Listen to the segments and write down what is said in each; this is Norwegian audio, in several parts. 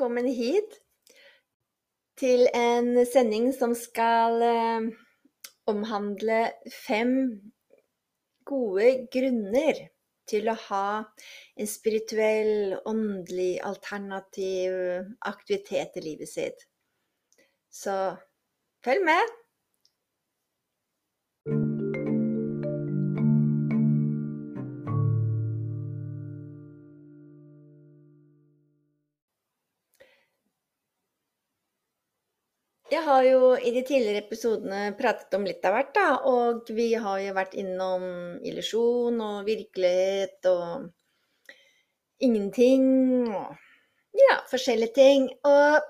velkommen hit til en sending som skal eh, omhandle fem gode grunner til å ha en spirituell, åndelig, alternativ aktivitet i livet sitt. Så følg med! Har jo i de tidligere episodene pratet om litt av hvert, da. Og vi har jo vært innom illusjon og virkelighet og ingenting og ja, forskjellige ting. Og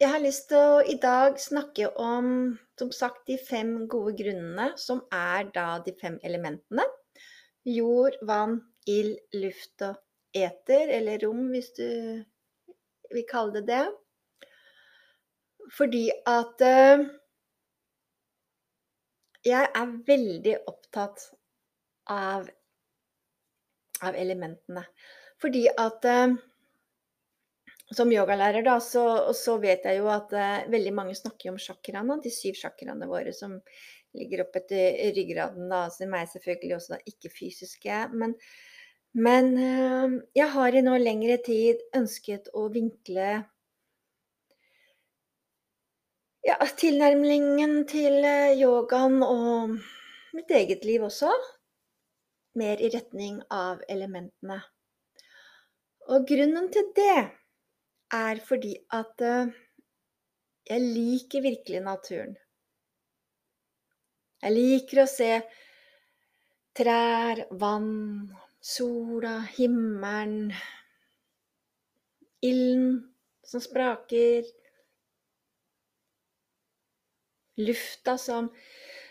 jeg har lyst til å i dag snakke om, som sagt, de fem gode grunnene, som er da de fem elementene. Jord, vann, ild, luft og eter, eller rom, hvis du vil kalle det det. Fordi at uh, jeg er veldig opptatt av, av elementene. Fordi at uh, som yogalærer, da, så, så, vet jeg jo at uh, veldig mange snakker om chakraene, de syv chakraene våre som ligger opp etter ryggraden, da, altså Meg selvfølgelig også ikke-fysiske. Men, men jeg har i nå lengre tid ønsket å vinkle ja, tilnærmingen til eh, yogaen og mitt eget liv også. Mer i retning av elementene. Og grunnen til det er fordi at eh, jeg liker virkelig naturen. Jeg liker å se trær, vann, sola, himmelen, ilden som spraker, lufta som,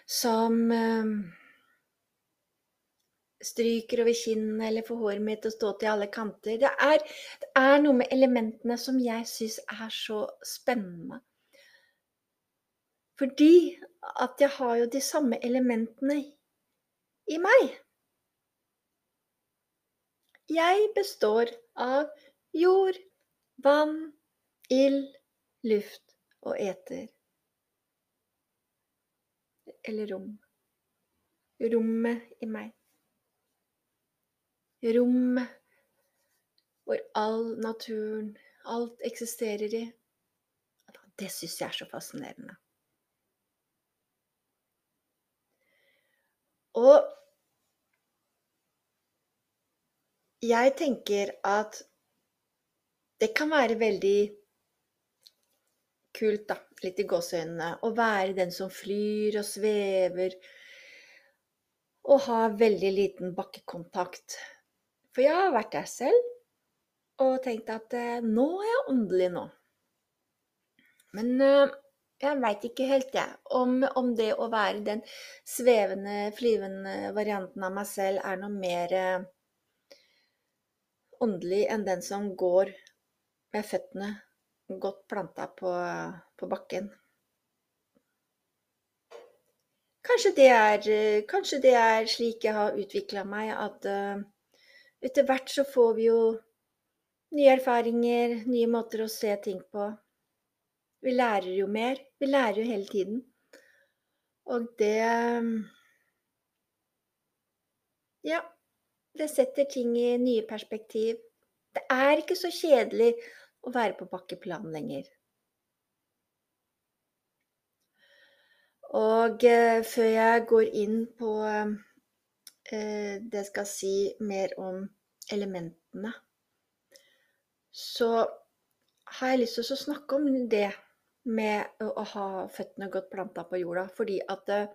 som um, stryker over kinnet eller får håret mitt til å stå til alle kanter. Det er, det er noe med elementene som jeg syns er så spennende. Fordi at jeg har jo de samme elementene i meg. Jeg består av jord, vann, ild, luft og eter eller rom. Rommet i meg. Rommet hvor all naturen, alt eksisterer i. Det syns jeg er så fascinerende. Og jeg tenker at det kan være veldig kult, da, litt i gåseøynene, å være den som flyr og svever og har veldig liten bakkekontakt. For jeg har vært der selv og tenkt at eh, nå er jeg åndelig nå. Men eh, jeg veit ikke helt, jeg, om, om, det å være den svevende, flyvende varianten av meg selv er noe mer eh, åndelig enn den som går med føttene godt planta på, på bakken. Kanskje det, er, kanskje det er slik jeg har utvikla meg, at uh, etter hvert så får vi jo nye erfaringer, nye måter å se ting på. Vi lærer jo mer. Vi lærer jo hele tiden. Og det Ja, det setter ting i nye perspektiv. Det er ikke så kjedelig å være på bakkeplan lenger. Og eh, før jeg går inn på eh, det jeg skal si mer om elementene, så har jeg lyst til å snakke om det med å ha føttene godt planta på jorda. Fordi at eh,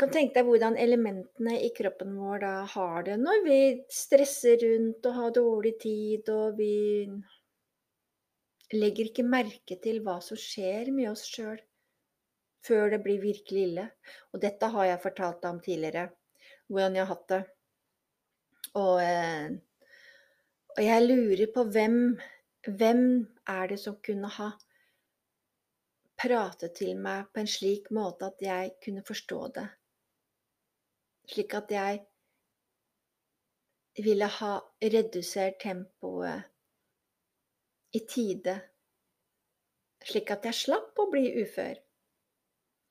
kan tenke deg hvordan elementene i kroppen vår da har det når vi stresser rundt og har dårlig tid, og vi legger ikke merke til hva som skjer med oss sjøl før det blir virkelig ille. Og dette har jeg fortalt deg om tidligere, hvordan jeg har hatt det. Og, eh, og jeg lurer på hvem, hvem er det som kunne ha pratet til meg på en slik måte at jeg kunne forstå det slik at jeg ville ha redusert tempoet i tide, slik at jeg slapp å bli ufør.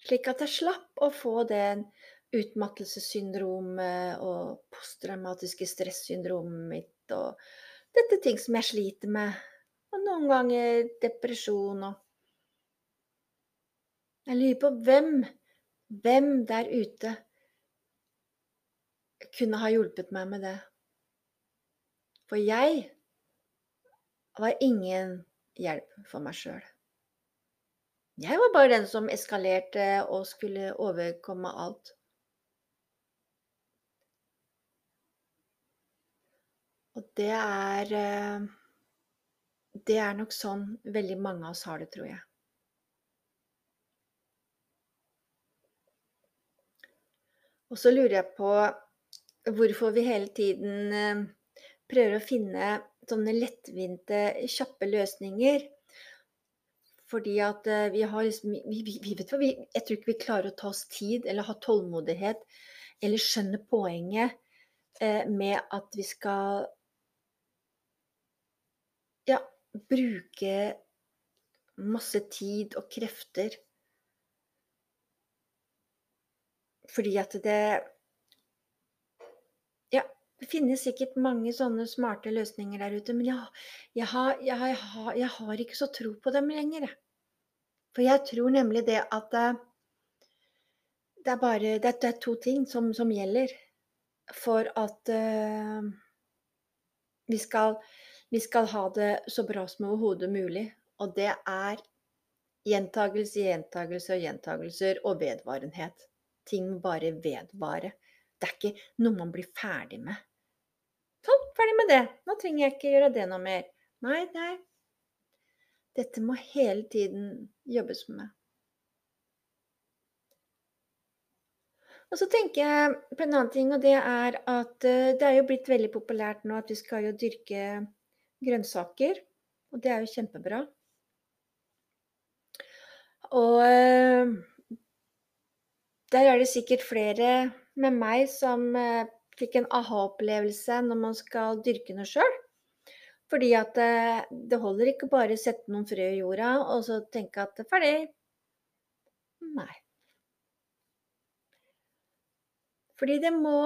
Slik at jeg slapp å få den utmattelsessyndromet og posttraumatiske stressyndromet mitt og dette ting som jeg sliter med. Og noen ganger depresjon og Jeg lurer på hvem, hvem der ute kunne ha hjulpet meg med det. For jeg var ingen hjelp for meg sjøl. Jeg var bare den som eskalerte og skulle overkomme alt. Og det er eh, Det er nok sånn veldig mange av oss har det, tror jeg. Og så lurer jeg på hvorfor vi hele tiden eh, prøver å finne sånne lettvinte, kjappe løsninger. Fordi at eh, vi har liksom vi, vi, vi Jeg tror ikke vi klarer å ta oss tid eller ha tålmodighet eller skjønne poenget eh, med at vi skal ja, bruke masse tid og krefter fordi at det det finnes sikkert mange sånne smarte løsninger der ute, men ja, jeg, har, jeg, har, jeg har ikke så tro på dem lenger. For jeg tror nemlig det at eh, det er bare det er to ting som, som gjelder for at uh, vi, skal, vi skal ha det så bra som overhodet mulig. Og det er gjentagelse, gjentagelse og gjentagelser og vedvarenhet. Ting bare vedvare. Det er ikke noe man blir ferdig med. Sånn, ferdig med det. Nå trenger jeg ikke gjøre det noe mer. Nei, nei. Dette må hele tiden jobbes med. Og så tenker jeg på en annen ting, og det er at eh, det er jo blitt veldig populært nå at vi skal jo dyrke grønnsaker. Og det er jo kjempebra. Og eh, der er det sikkert flere med meg som eh, fikk en aha-opplevelse når man skal dyrke noe sjøl. Fordi at det holder ikke bare å sette noen frø i jorda og så tenke at det er ferdig. Nei. Fordi det må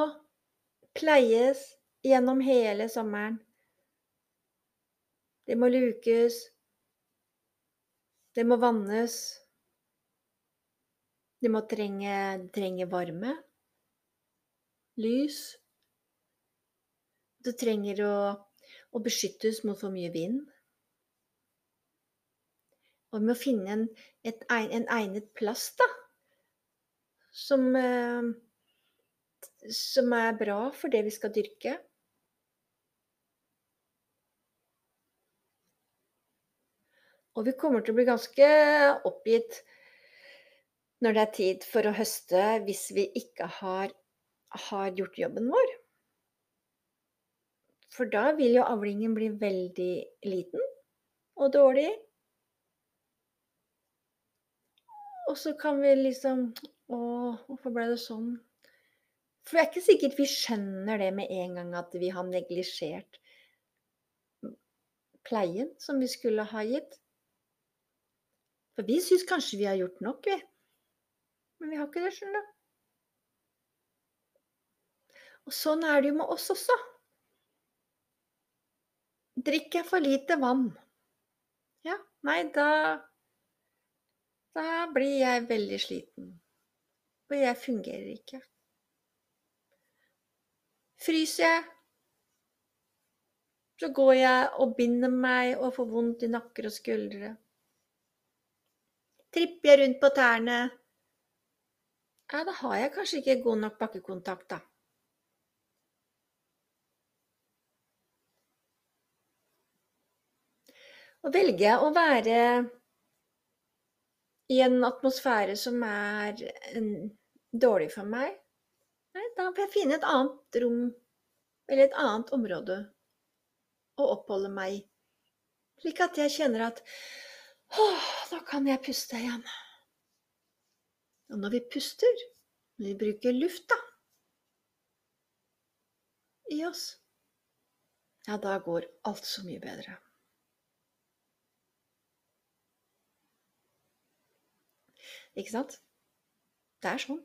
pleies gjennom hele sommeren. Det må lukes. Det må vannes. Det må trenge, trenge varme. Lys. Det trenger å, å, beskyttes mot for mye vind. Og vi må finne en, et, en egnet plass, da. Som eh, som er bra for det vi skal dyrke. Og vi kommer til å bli ganske oppgitt når det er tid for å høste hvis vi ikke har, har gjort jobben vår. For da vil jo avlingen bli veldig liten og dårlig. Og så kan vi liksom Å, hvorfor ble det sånn? For det er ikke sikkert vi skjønner det med en gang at vi har neglisjert pleien som vi skulle ha gitt. For vi syns kanskje vi har gjort nok, vi. Men vi har ikke det, skjønner du. Og sånn er det jo med oss også. Drikker jeg for lite vann, ja, nei, da Da blir jeg veldig sliten. Og jeg fungerer ikke. Fryser jeg, så går jeg og binder meg og får vondt i nakker og skuldre. Tripper jeg rundt på tærne, ja, da har jeg kanskje ikke god nok bakkekontakt, da. Og velger å være i en atmosfære som er dårlig for meg, Nei, da får jeg finne et annet rom eller et annet område å oppholde meg i, slik at jeg kjenner at åh, nå kan jeg puste igjen. Og når vi puster, når vi bruker lufta i oss, ja, da går alt så mye bedre. Ikke sant? Det er sånn.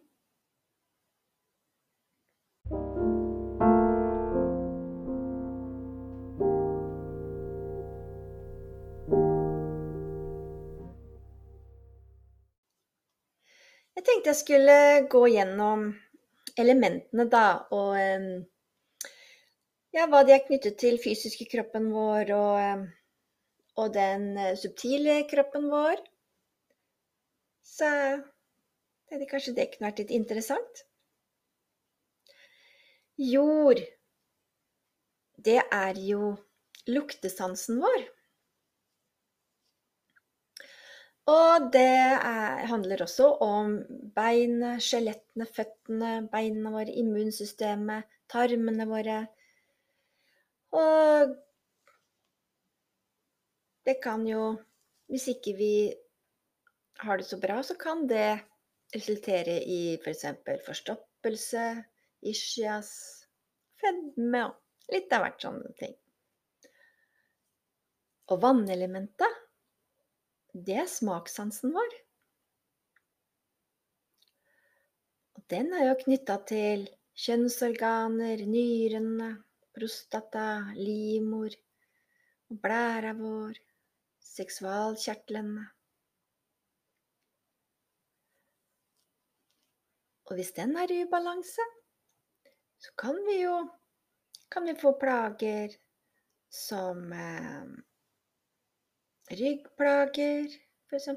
Jeg tenkte jeg skulle gå gjennom elementene, da, og ja, hva de er knyttet til fysiske kroppen vår og, og den eh, subtile kroppen vår. Så tenkte kanskje det kunne vært litt interessant. Jord, det er jo luktesansen vår. Og det er, handler også om beinet, skjelettene, føttene, beina våre, immunsystemet, tarmene våre. Og det kan jo Hvis ikke vi har det så bra, så kan det resultere i f.eks. For forstoppelse, ischias, fedme og litt av hvert sånne ting. Og vannelementet det er smakssansen vår. Og den er jo knytta til kjønnsorganer, nyrene, prostata, livmor, blæra vår, seksualkjertlene. Og hvis den er i ubalanse, så kan vi jo kan vi få plager som eh, Ryggplager, f.eks.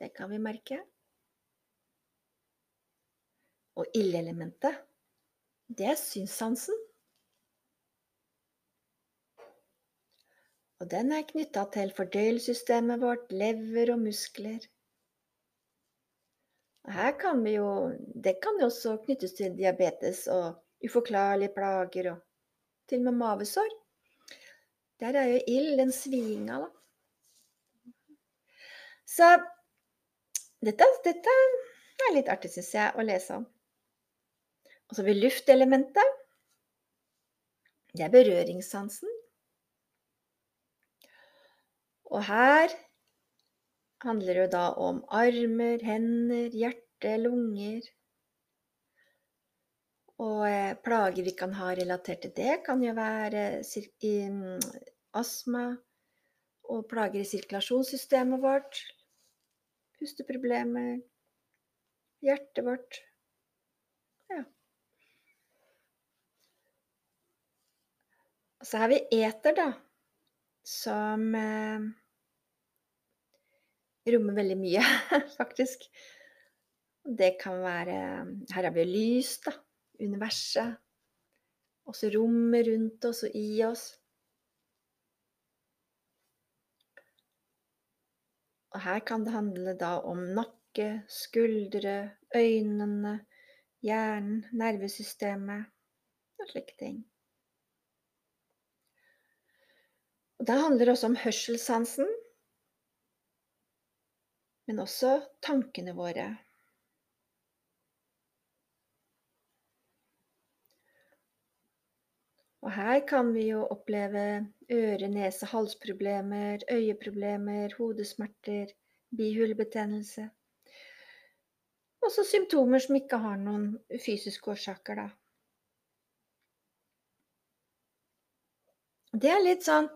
Det kan vi merke. Og ildelementet, det er synssansen. Og den er knytta til fordøyelsessystemet vårt, lever og muskler. Her kan vi jo Det kan jo også knyttes til diabetes og uforklarlige plager og til og med mavesår. Der er jo ild, den svinga, da. Så dette, dette er litt artig, syns jeg, å lese om. Og så har vi luftelementet. Det er berøringssansen. Og her handler jo da om armer, hender, hjerte, lunger. Og eh, plager vi kan ha relatert til det, kan jo være mm, astma og plager i sirkulasjonssystemet vårt, pusteproblemer, hjertet vårt. Ja. Og så har vi eter, da, som eh, rommer veldig mye, faktisk. Det kan være Her har vi lys, da universet, også rommet rundt oss og i oss. Og her kan det handle da om nakke, skuldre, øynene, hjernen, nervesystemet og slike ting. Og Det handler også om hørselssansen, men også tankene våre. Og her kan vi jo oppleve øre-, nese-, halsproblemer, øyeproblemer, hodesmerter, bihulebetennelse. Også symptomer som ikke har noen fysiske årsaker, da. Det er litt sånn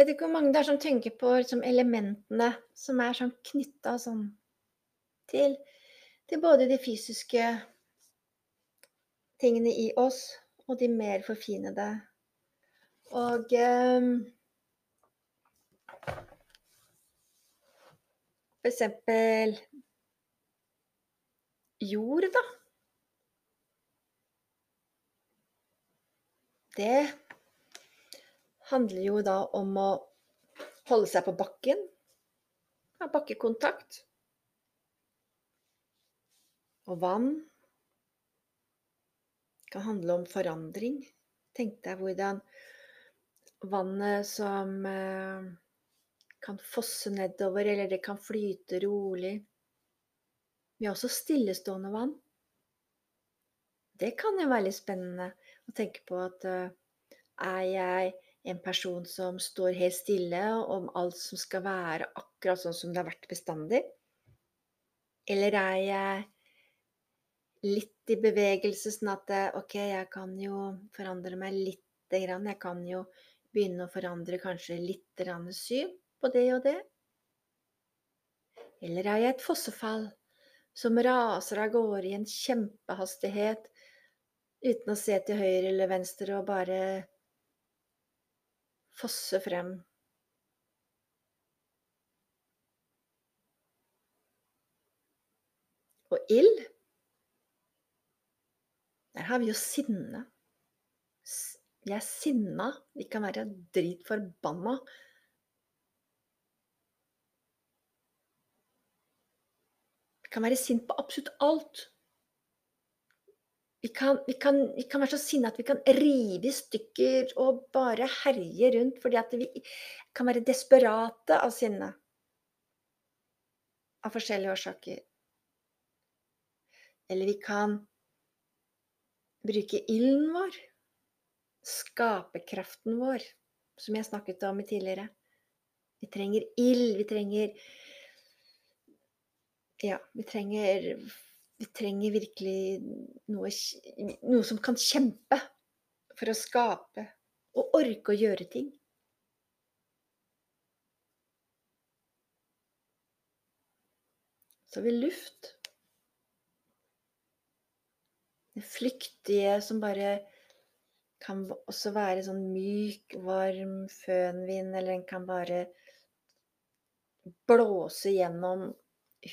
Vet ikke hvor mange det er som tenker på liksom, elementene som er sånn knytta sånn til, til både de fysiske tingene i oss og de mer forfinede. Og um, for eksempel jord, da. Det handler jo da om å holde seg på bakken, ha bakkekontakt. Og vann kan handle om forandring. Tenk deg hvordan vannet som eh, kan fosse nedover, eller det kan flyte rolig. Vi har også stillestående vann. Det kan jo være litt spennende å tenke på at eh, er jeg en person som står helt stille om alt som skal være akkurat sånn som det har vært bestandig? Eller er jeg litt i bevegelse, sånn at eh, ok, jeg kan jo forandre meg lite grann. Jeg kan jo begynne å forandre kanskje grann syn på det og det. Eller er jeg et fossefall som raser av gårde i en kjempehastighet uten å se til høyre eller venstre og bare fosse frem? Og ild Der har vi jo sinne. Vi er sinna. Vi kan være dritforbanna. Vi kan være sint på absolutt alt. Vi kan, vi, kan, vi kan, være så sinne at vi kan rive i stykker og bare herje rundt fordi at vi kan være desperate av sinne. Av forskjellige årsaker. Eller vi kan bruke ilden vår, skaperkraften vår, som jeg snakket om tidligere. Vi trenger ild, vi trenger ja, vi trenger, vi trenger virkelig noe, noe som kan kjempe for å skape og orke å gjøre ting. Så har vi luft. Det flyktige som bare kan også være sånn myk, varm fønvind, eller den kan bare blåse gjennom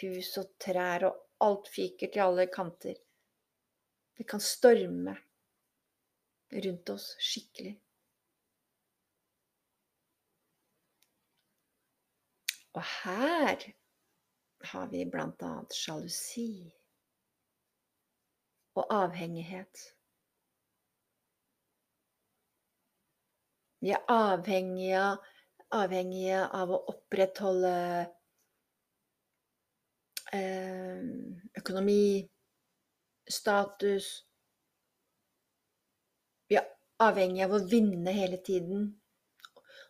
hus og trær, og alt fiker til alle kanter. Det kan storme rundt oss skikkelig. Og her har vi blant annet sjalusi og avhengighet. Vi er avhengige, avhengige av å opprettholde økonomi, status Vi er avhengig av å vinne hele tiden.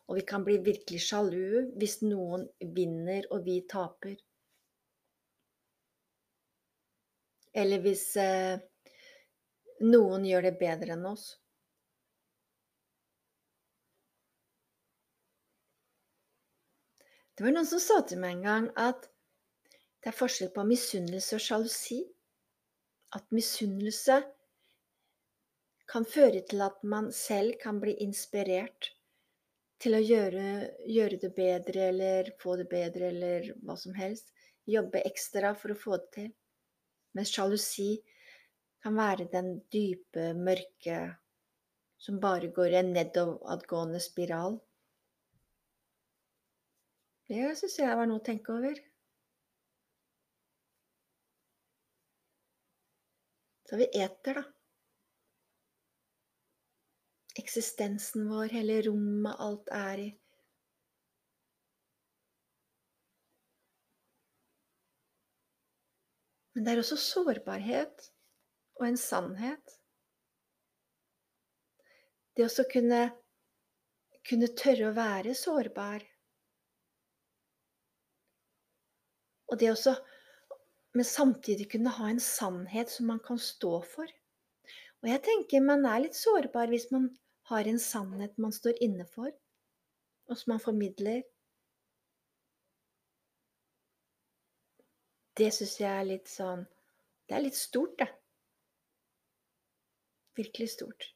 Og vi kan bli virkelig sjalu hvis noen vinner og vi taper. Eller hvis eh, noen gjør det bedre enn oss. Det var noen som sa til meg en gang at det er forskjell på misunnelse og sjalusi. At misunnelse kan føre til at man selv kan bli inspirert til å gjøre, gjøre, det bedre eller få det bedre eller hva som helst. Jobbe ekstra for å få det til. Mens sjalusi kan være den dype, mørke som bare går i en nedadgående spiral. Det syns jeg var noe å tenke over. Så vi eter, da. Eksistensen vår, hele rommet alt er i. Men det er også sårbarhet og en sannhet. Det å kunne, kunne tørre å være sårbar. Og det også men samtidig kunne ha en sannhet som man kan stå for. Og jeg tenker man er litt sårbar hvis man har en sannhet man står inne for, og som man formidler. Det syns jeg er litt sånn Det er litt stort, det. Virkelig stort.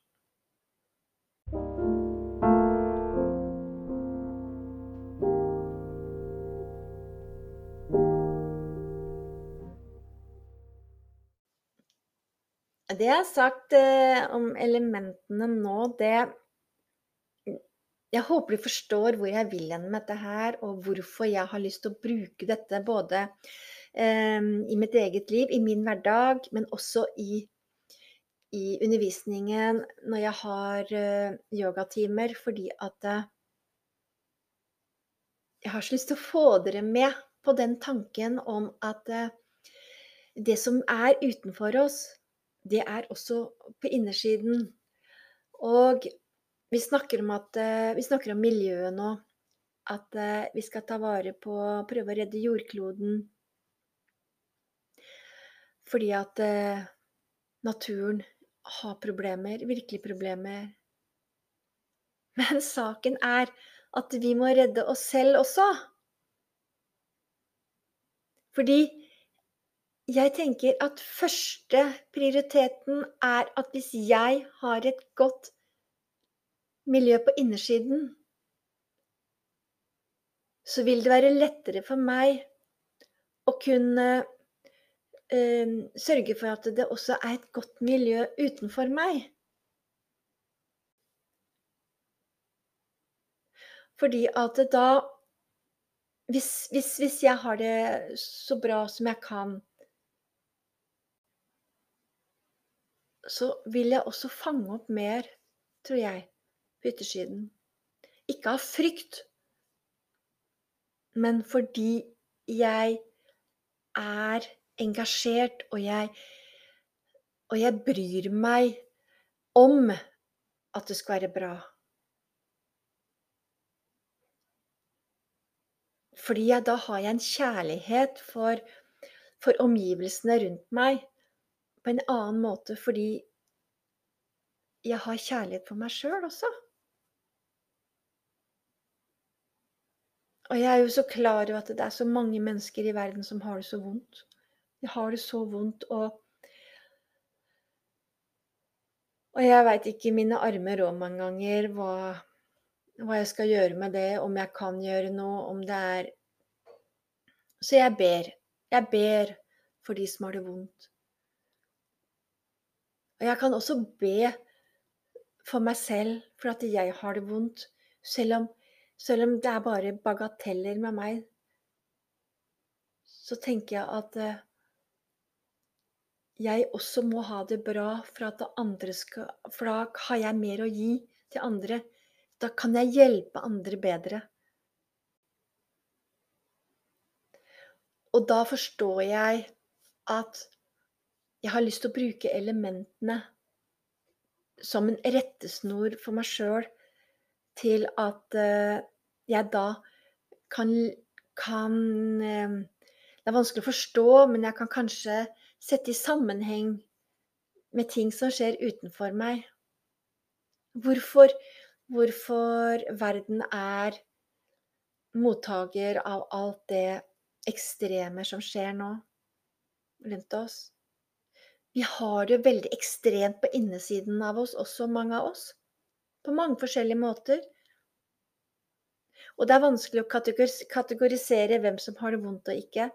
Det jeg har sagt eh, om elementene nå, det Jeg håper du forstår hvor jeg vil hen med dette her, og hvorfor jeg har lyst til å bruke dette både eh, i mitt eget liv, i min hverdag, men også i, i undervisningen når jeg har eh, yogatimer, fordi at eh, jeg har så lyst til å få dere med på den tanken om at eh, det som er utenfor oss, det er også på innersiden. Og vi snakker om, at, eh, vi snakker om miljøet nå. At eh, vi skal ta vare på Prøve å redde jordkloden. Fordi at eh, naturen har problemer, virkelig problemer. Men saken er at vi må redde oss selv også. Fordi jeg tenker at første prioriteten er at hvis jeg har et godt miljø på innersiden, så vil det være lettere for meg å kunne eh, sørge for at det også er et godt miljø utenfor meg. Fordi at da hvis, hvis, hvis, jeg har det så bra som jeg kan, så vil jeg også fange opp mer, tror jeg, på yttersiden. Ikke av frykt, men fordi jeg er engasjert, og jeg, og jeg bryr meg om at det skal være bra. Fordi jeg, da har jeg en kjærlighet for, for omgivelsene rundt meg på en annen måte fordi jeg har kjærlighet for meg sjøl også. Og jeg er jo så klar over at det er så mange mennesker i verden som har det så vondt. De har det så vondt, og Og jeg veit ikke mine armer òg mange ganger hva hva jeg skal gjøre med det, om jeg kan gjøre noe, om det er Så jeg ber. Jeg ber for de som har det vondt. Og jeg kan også be for meg selv for at jeg har det vondt, selv om, selv om det er bare bagateller med meg. Så tenker jeg at eh, jeg også må ha det bra for at andre skal For da har jeg mer å gi til andre da kan jeg hjelpe andre bedre. Og da forstår jeg at jeg har lyst til å bruke elementene som en rettesnor for meg sjøl til at uh, jeg da kan, kan uh, Det er vanskelig å forstå, men jeg kan kanskje sette i sammenheng med ting som skjer utenfor meg. Hvorfor, hvorfor verden er mottaker av alt det ekstreme som skjer nå rundt oss. Vi har det veldig ekstremt på innesiden av oss, også mange av oss. På mange forskjellige måter. Og det er vanskelig å kategorisere hvem som har det vondt og ikke.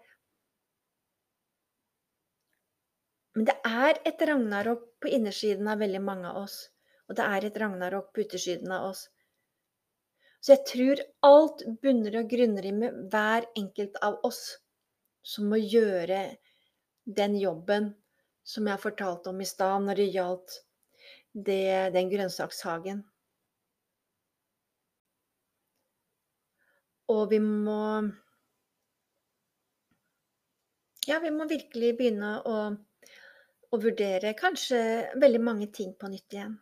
Men det er et ragnarok på innersiden av veldig mange av oss. Og det er et ragnarok på utersiden av oss. Så jeg tror alt bunner og grunner i med hver enkelt av oss som må gjøre den jobben som jeg fortalte om i stad når det gjaldt det, den grønnsakshagen. Og vi må Ja, vi må virkelig begynne å, å vurdere kanskje veldig mange ting på nytt igjen.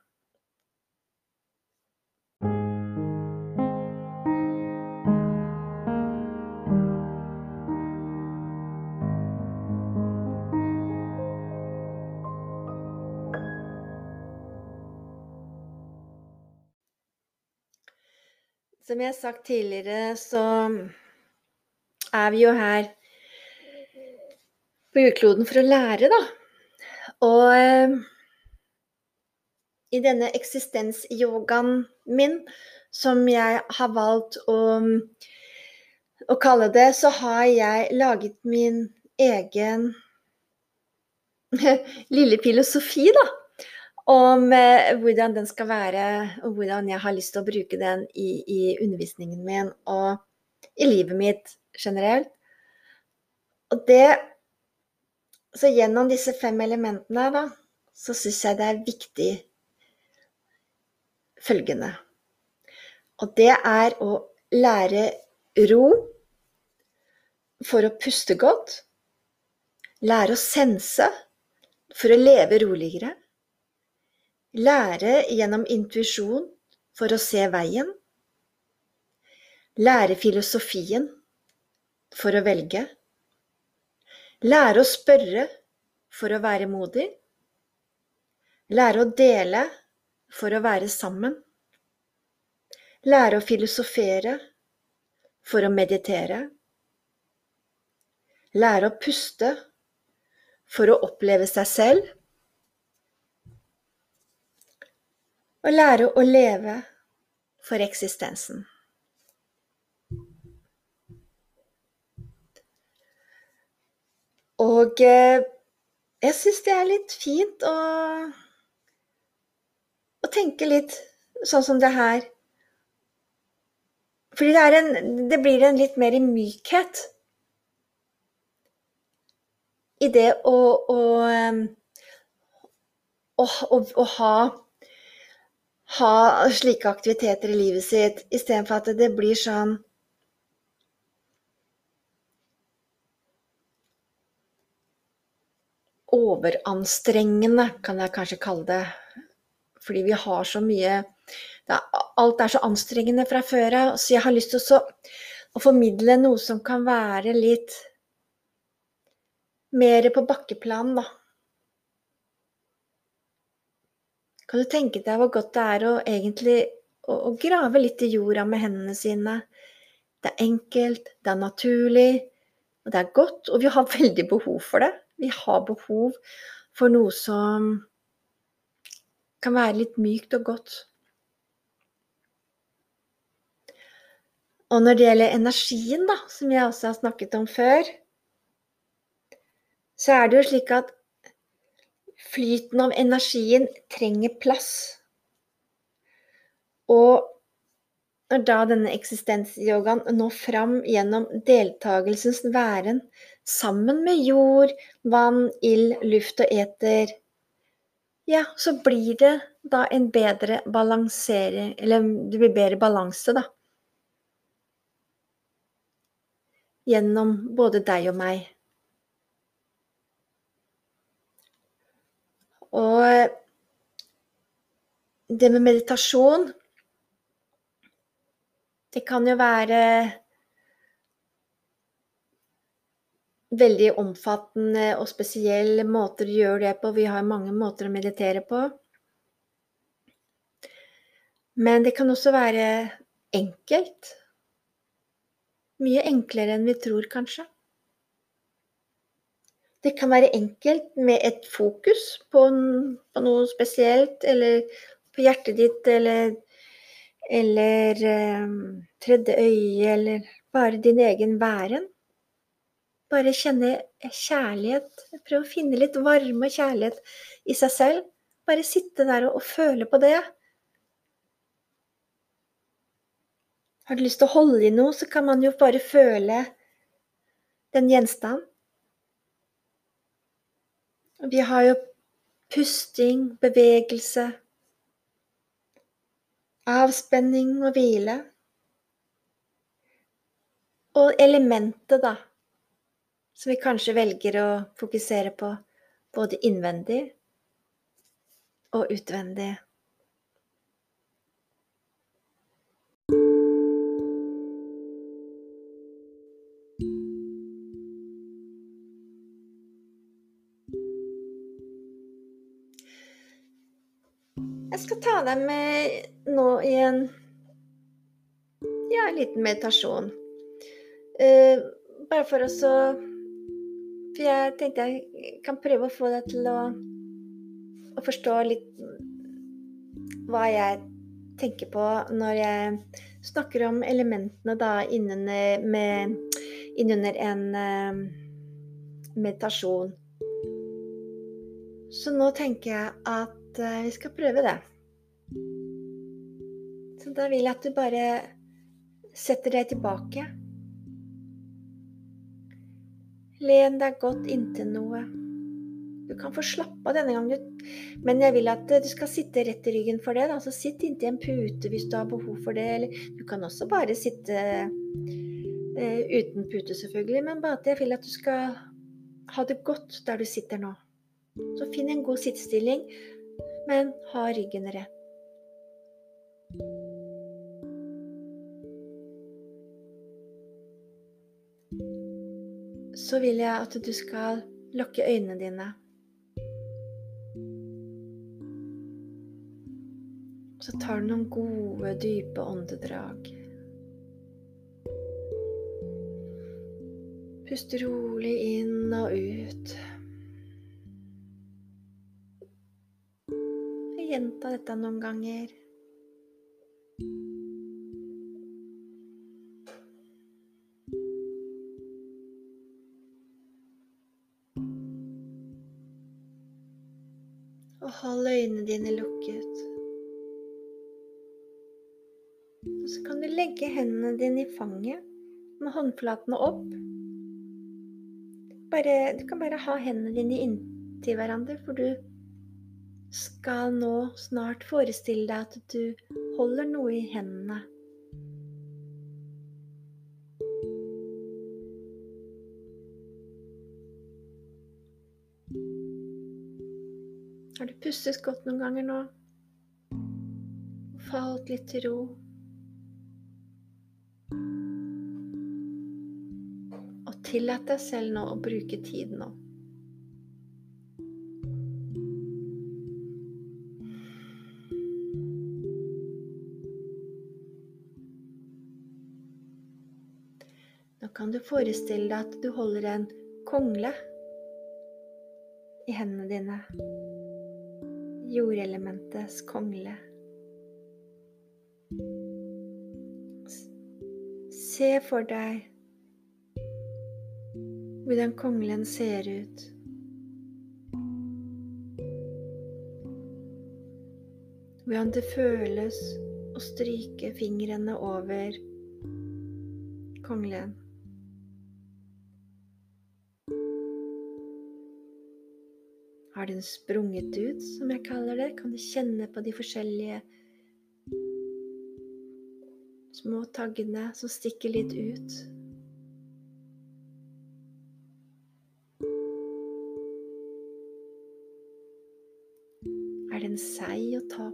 Som jeg har sagt tidligere, så er vi jo her på jordkloden for å lære, da. Og eh, i denne eksistensyogaen min, som jeg har valgt å, å kalle det, så har jeg laget min egen lille filosofi, da om eh, hvordan den skal være, og hvordan jeg har lyst til å bruke den i, i undervisningen min og i livet mitt generelt. Og det Så gjennom disse fem elementene, da, så syns jeg det er viktig følgende. Og det er å lære ro for å puste godt. Lære å sense for å leve roligere Lære gjennom intuisjon for å se veien. Lære filosofien for å velge. Lære å spørre for å være modig. Lære å dele for å være sammen. Lære å filosofere for å meditere. Lære å puste for å oppleve seg selv. Og lære å leve for eksistensen. Og eh, jeg syns det er litt fint å, å tenke litt sånn som det her. Fordi det, en, det blir en litt mer mykhet i det å, å, å, å ha, ha slike aktiviteter i livet sitt, istedenfor at det blir sånn overanstrengende, kan jeg kanskje kalle det. Fordi vi har så mye er, Alt er så anstrengende fra før av, så jeg har lyst til å, å formidle noe som kan være litt mer på bakkeplan, da. Kan du tenke deg hvor godt det er å egentlig å, å grave litt i jorda med hendene sine? Det er enkelt, det er naturlig, og det er godt, og vi har veldig behov for det. Vi har behov for noe som kan være litt mykt og godt. Og når det gjelder energien, da, som jeg også har snakket om før, så er det jo slik at flyten av energien trenger plass. Og når da denne eksistensyogaen når fram gjennom deltakelsens væren sammen med jord, vann, ild, luft og eter, ja, så blir det da en bedre balansering Eller det blir bedre balanse, da. Gjennom både deg og meg. Og det med meditasjon Det kan jo være veldig omfattende og spesielle måter å gjøre det på. Vi har mange måter å meditere på. Men det kan også være enkelt. Mye enklere enn vi tror, kanskje. Det kan være enkelt med et fokus på, på noe spesielt, eller på hjertet ditt, eller, eller um, tredje øye, eller bare din egen væren. Bare kjenne kjærlighet. Prøv å finne litt varme og kjærlighet i seg selv. Bare sitte der og, og føle på det. Har du lyst til å holde i noe, så kan man jo bare føle den gjenstanden. Vi har jo pusting, bevegelse, avspenning og hvile. Og elementet, da som vi kanskje velger å fokusere på både innvendig og utvendig. Deg med nå i en ja, en liten meditasjon. Uh, bare for å så for jeg tenkte jeg kan prøve å få deg til å, å forstå litt hva jeg tenker på når jeg snakker om elementene da innunder, med, innunder en uh, meditasjon. Så nå tenker jeg at uh, vi skal prøve det. Så da vil jeg at du bare setter deg tilbake. Len deg godt inntil noe. Du kan få slappe av denne gangen, men jeg vil at du skal sitte rett i ryggen for det. Altså Sitt inntil en pute hvis du har behov for det, eller du kan også bare sitte eh, uten pute, selvfølgelig, men bare at jeg vil at du skal ha det godt der du sitter nå. Så finn en god sittestilling. men ha ryggen rett. Så vil jeg at du skal lukke øynene dine. Så tar du noen gode, dype åndedrag. Pust rolig inn og ut. Gjenta dette noen ganger. Øynene dine lukket. Og så kan du legge hendene dine i fanget med håndflatene opp. Bare, du kan bare ha hendene dine inntil hverandre, for du skal nå snart forestille deg at du holder noe i hendene. Har du pustet godt noen ganger nå? Falt litt til ro? Og tillat deg selv nå å bruke tid nå. Nå kan du forestille deg at du holder en kongle i hendene dine. Jordelementets kongle. Se for deg hvordan konglen ser ut. Hvordan det føles å stryke fingrene over konglen. Har den sprunget ut, som jeg kaller det? Kan du kjenne på de forskjellige små taggene som stikker litt ut? Er den seig å ta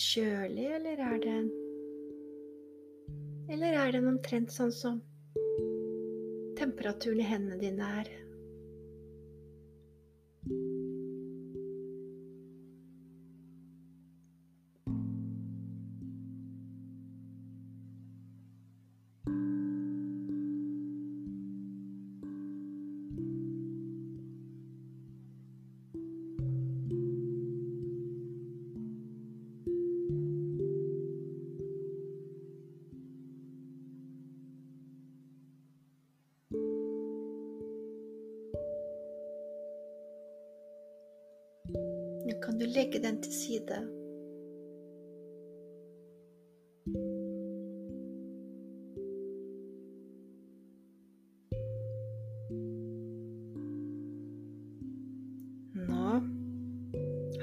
kjølig, eller er den Eller er den omtrent sånn som temperaturen i hendene dine er? Legge den til side.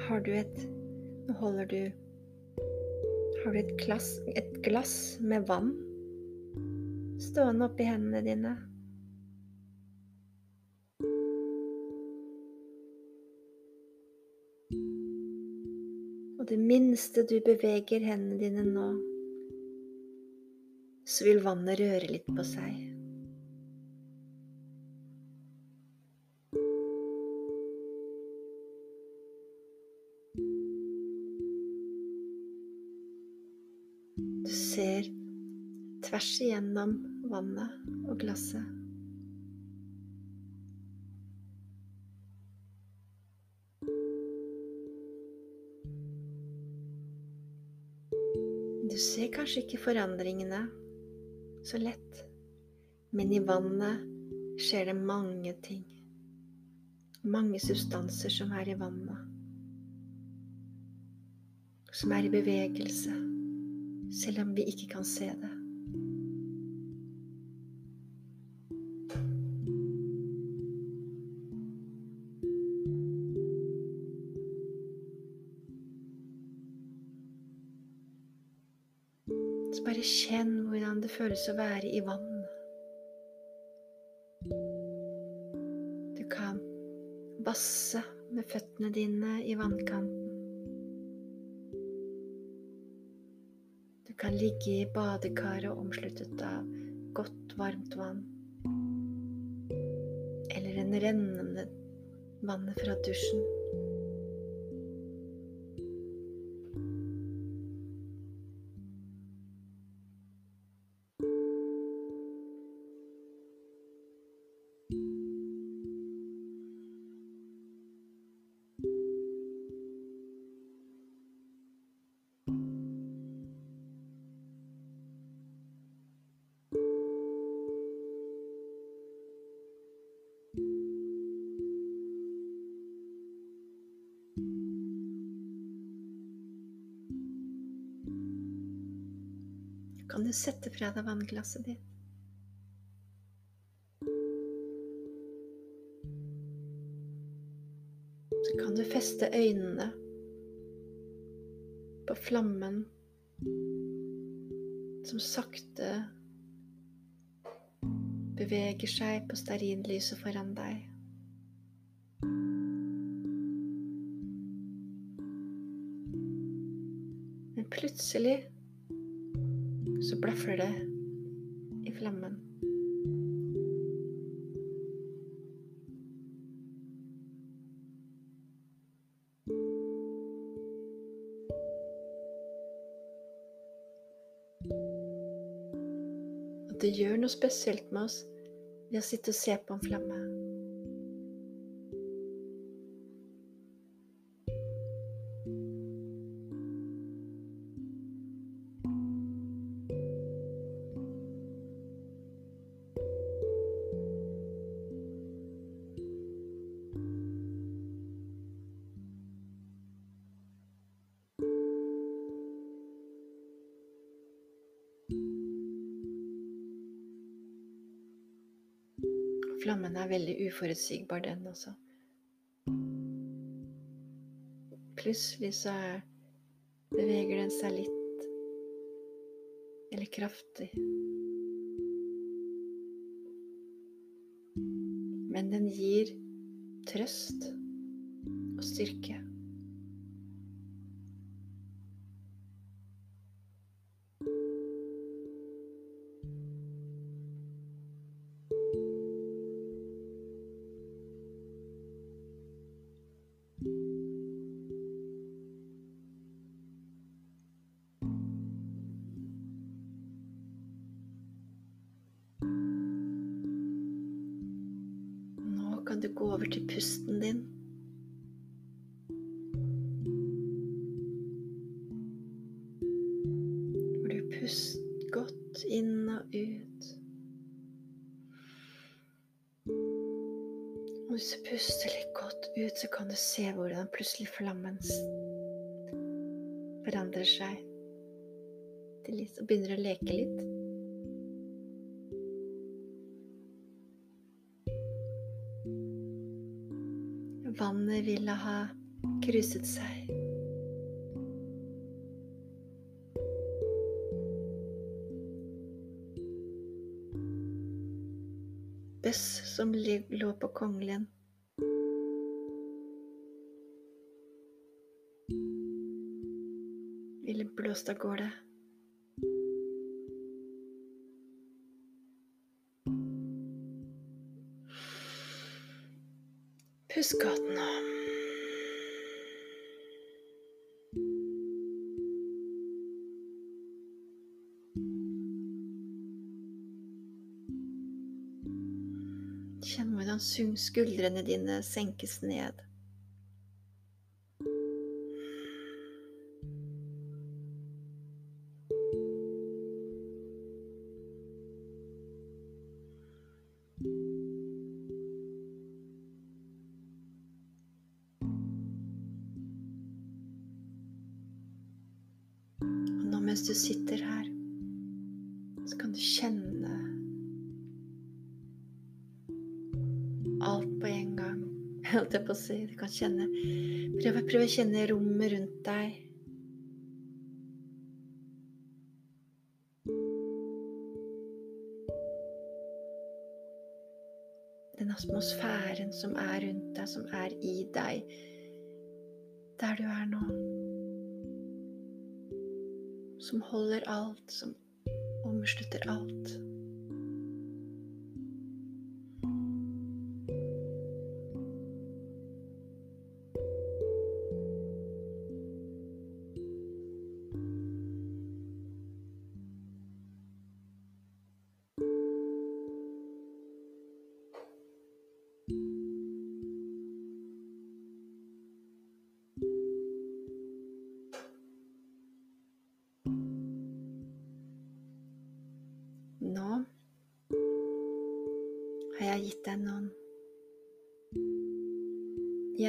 Har du et Nå holder du Har du et glass, et glass med vann stående oppi hendene dine. Det minste du beveger hendene dine nå, så vil vannet røre litt på seg. Du ser tvers igjennom vannet og glasset. Kanskje ikke forandringene så lett, men i vannet skjer det mange ting. Mange substanser som er i vannet. Som er i bevegelse, selv om vi ikke kan se det. Føles å være i vann. Du kan basse med føttene dine i vannkanten. Du kan ligge i badekaret omsluttet av godt, varmt vann. Eller en rennende vannet fra dusjen. Du sette fra deg vannglasset ditt. Så kan du feste øynene på flammen som sakte beveger seg på stearinlyset foran deg. Men plutselig så blaffer det i flammen. Og det gjør noe spesielt med oss ved å sitte og se på en flamme. Er veldig uforutsigbar, den også. Plutselig så er, beveger den seg litt, eller kraftig. Men den gir trøst og styrke. Over til pusten din. Hvor du puster godt inn og ut. Og hvis du puster litt godt ut, så kan du se hvordan plutselig flammen forandrer seg til lys og begynner å leke litt. Ville ha krysset seg. Bøss som lå på kongelen. Ville blåst av gårde. Pust at nå. Kjenn hvordan skuldrene dine senkes ned. Kjenne, prøv, prøv å kjenne rommet rundt deg. Den atmosfæren som er rundt deg, som er i deg, der du er nå. Som holder alt, som omslutter alt.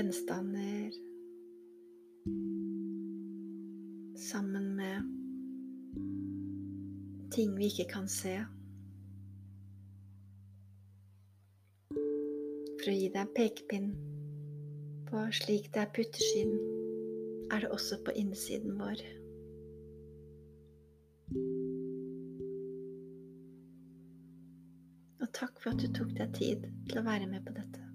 Gjenstander sammen med ting vi ikke kan se. For å gi deg en pekepinn på slik det er på er det også på innsiden vår. Og takk for at du tok deg tid til å være med på dette.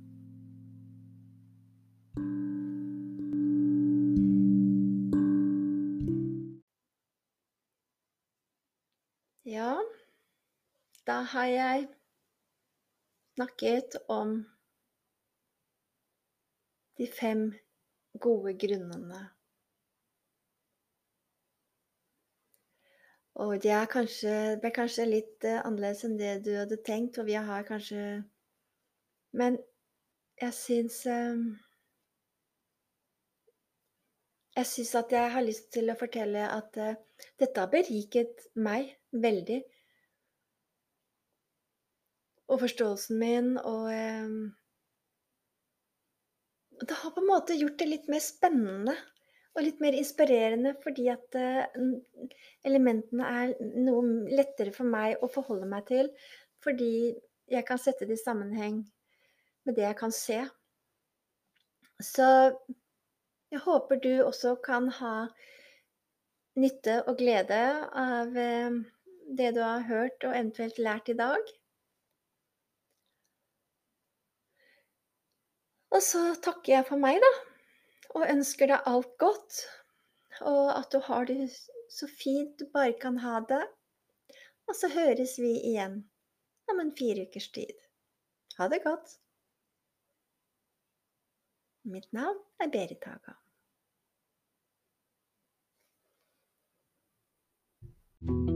Har jeg snakket om de fem gode grunnene. Og det kanskje, ble kanskje litt eh, annerledes enn det du hadde tenkt, og vi har kanskje Men jeg syns eh, Jeg syns at jeg har lyst til å fortelle at eh, dette har beriket meg veldig. Og forståelsen min, og eh, Det har på en måte gjort det litt mer spennende og litt mer inspirerende, fordi at eh, elementene er noe lettere for meg å forholde meg til. Fordi jeg kan sette det i sammenheng med det jeg kan se. Så jeg håper du også kan ha nytte og glede av eh, det du har hørt og eventuelt lært i dag. Og så takker jeg for meg, da og ønsker deg alt godt. Og at du har det så fint du bare kan ha det. Og så høres vi igjen om en fire ukers tid. Ha det godt. Mitt navn er Berit Haga. thank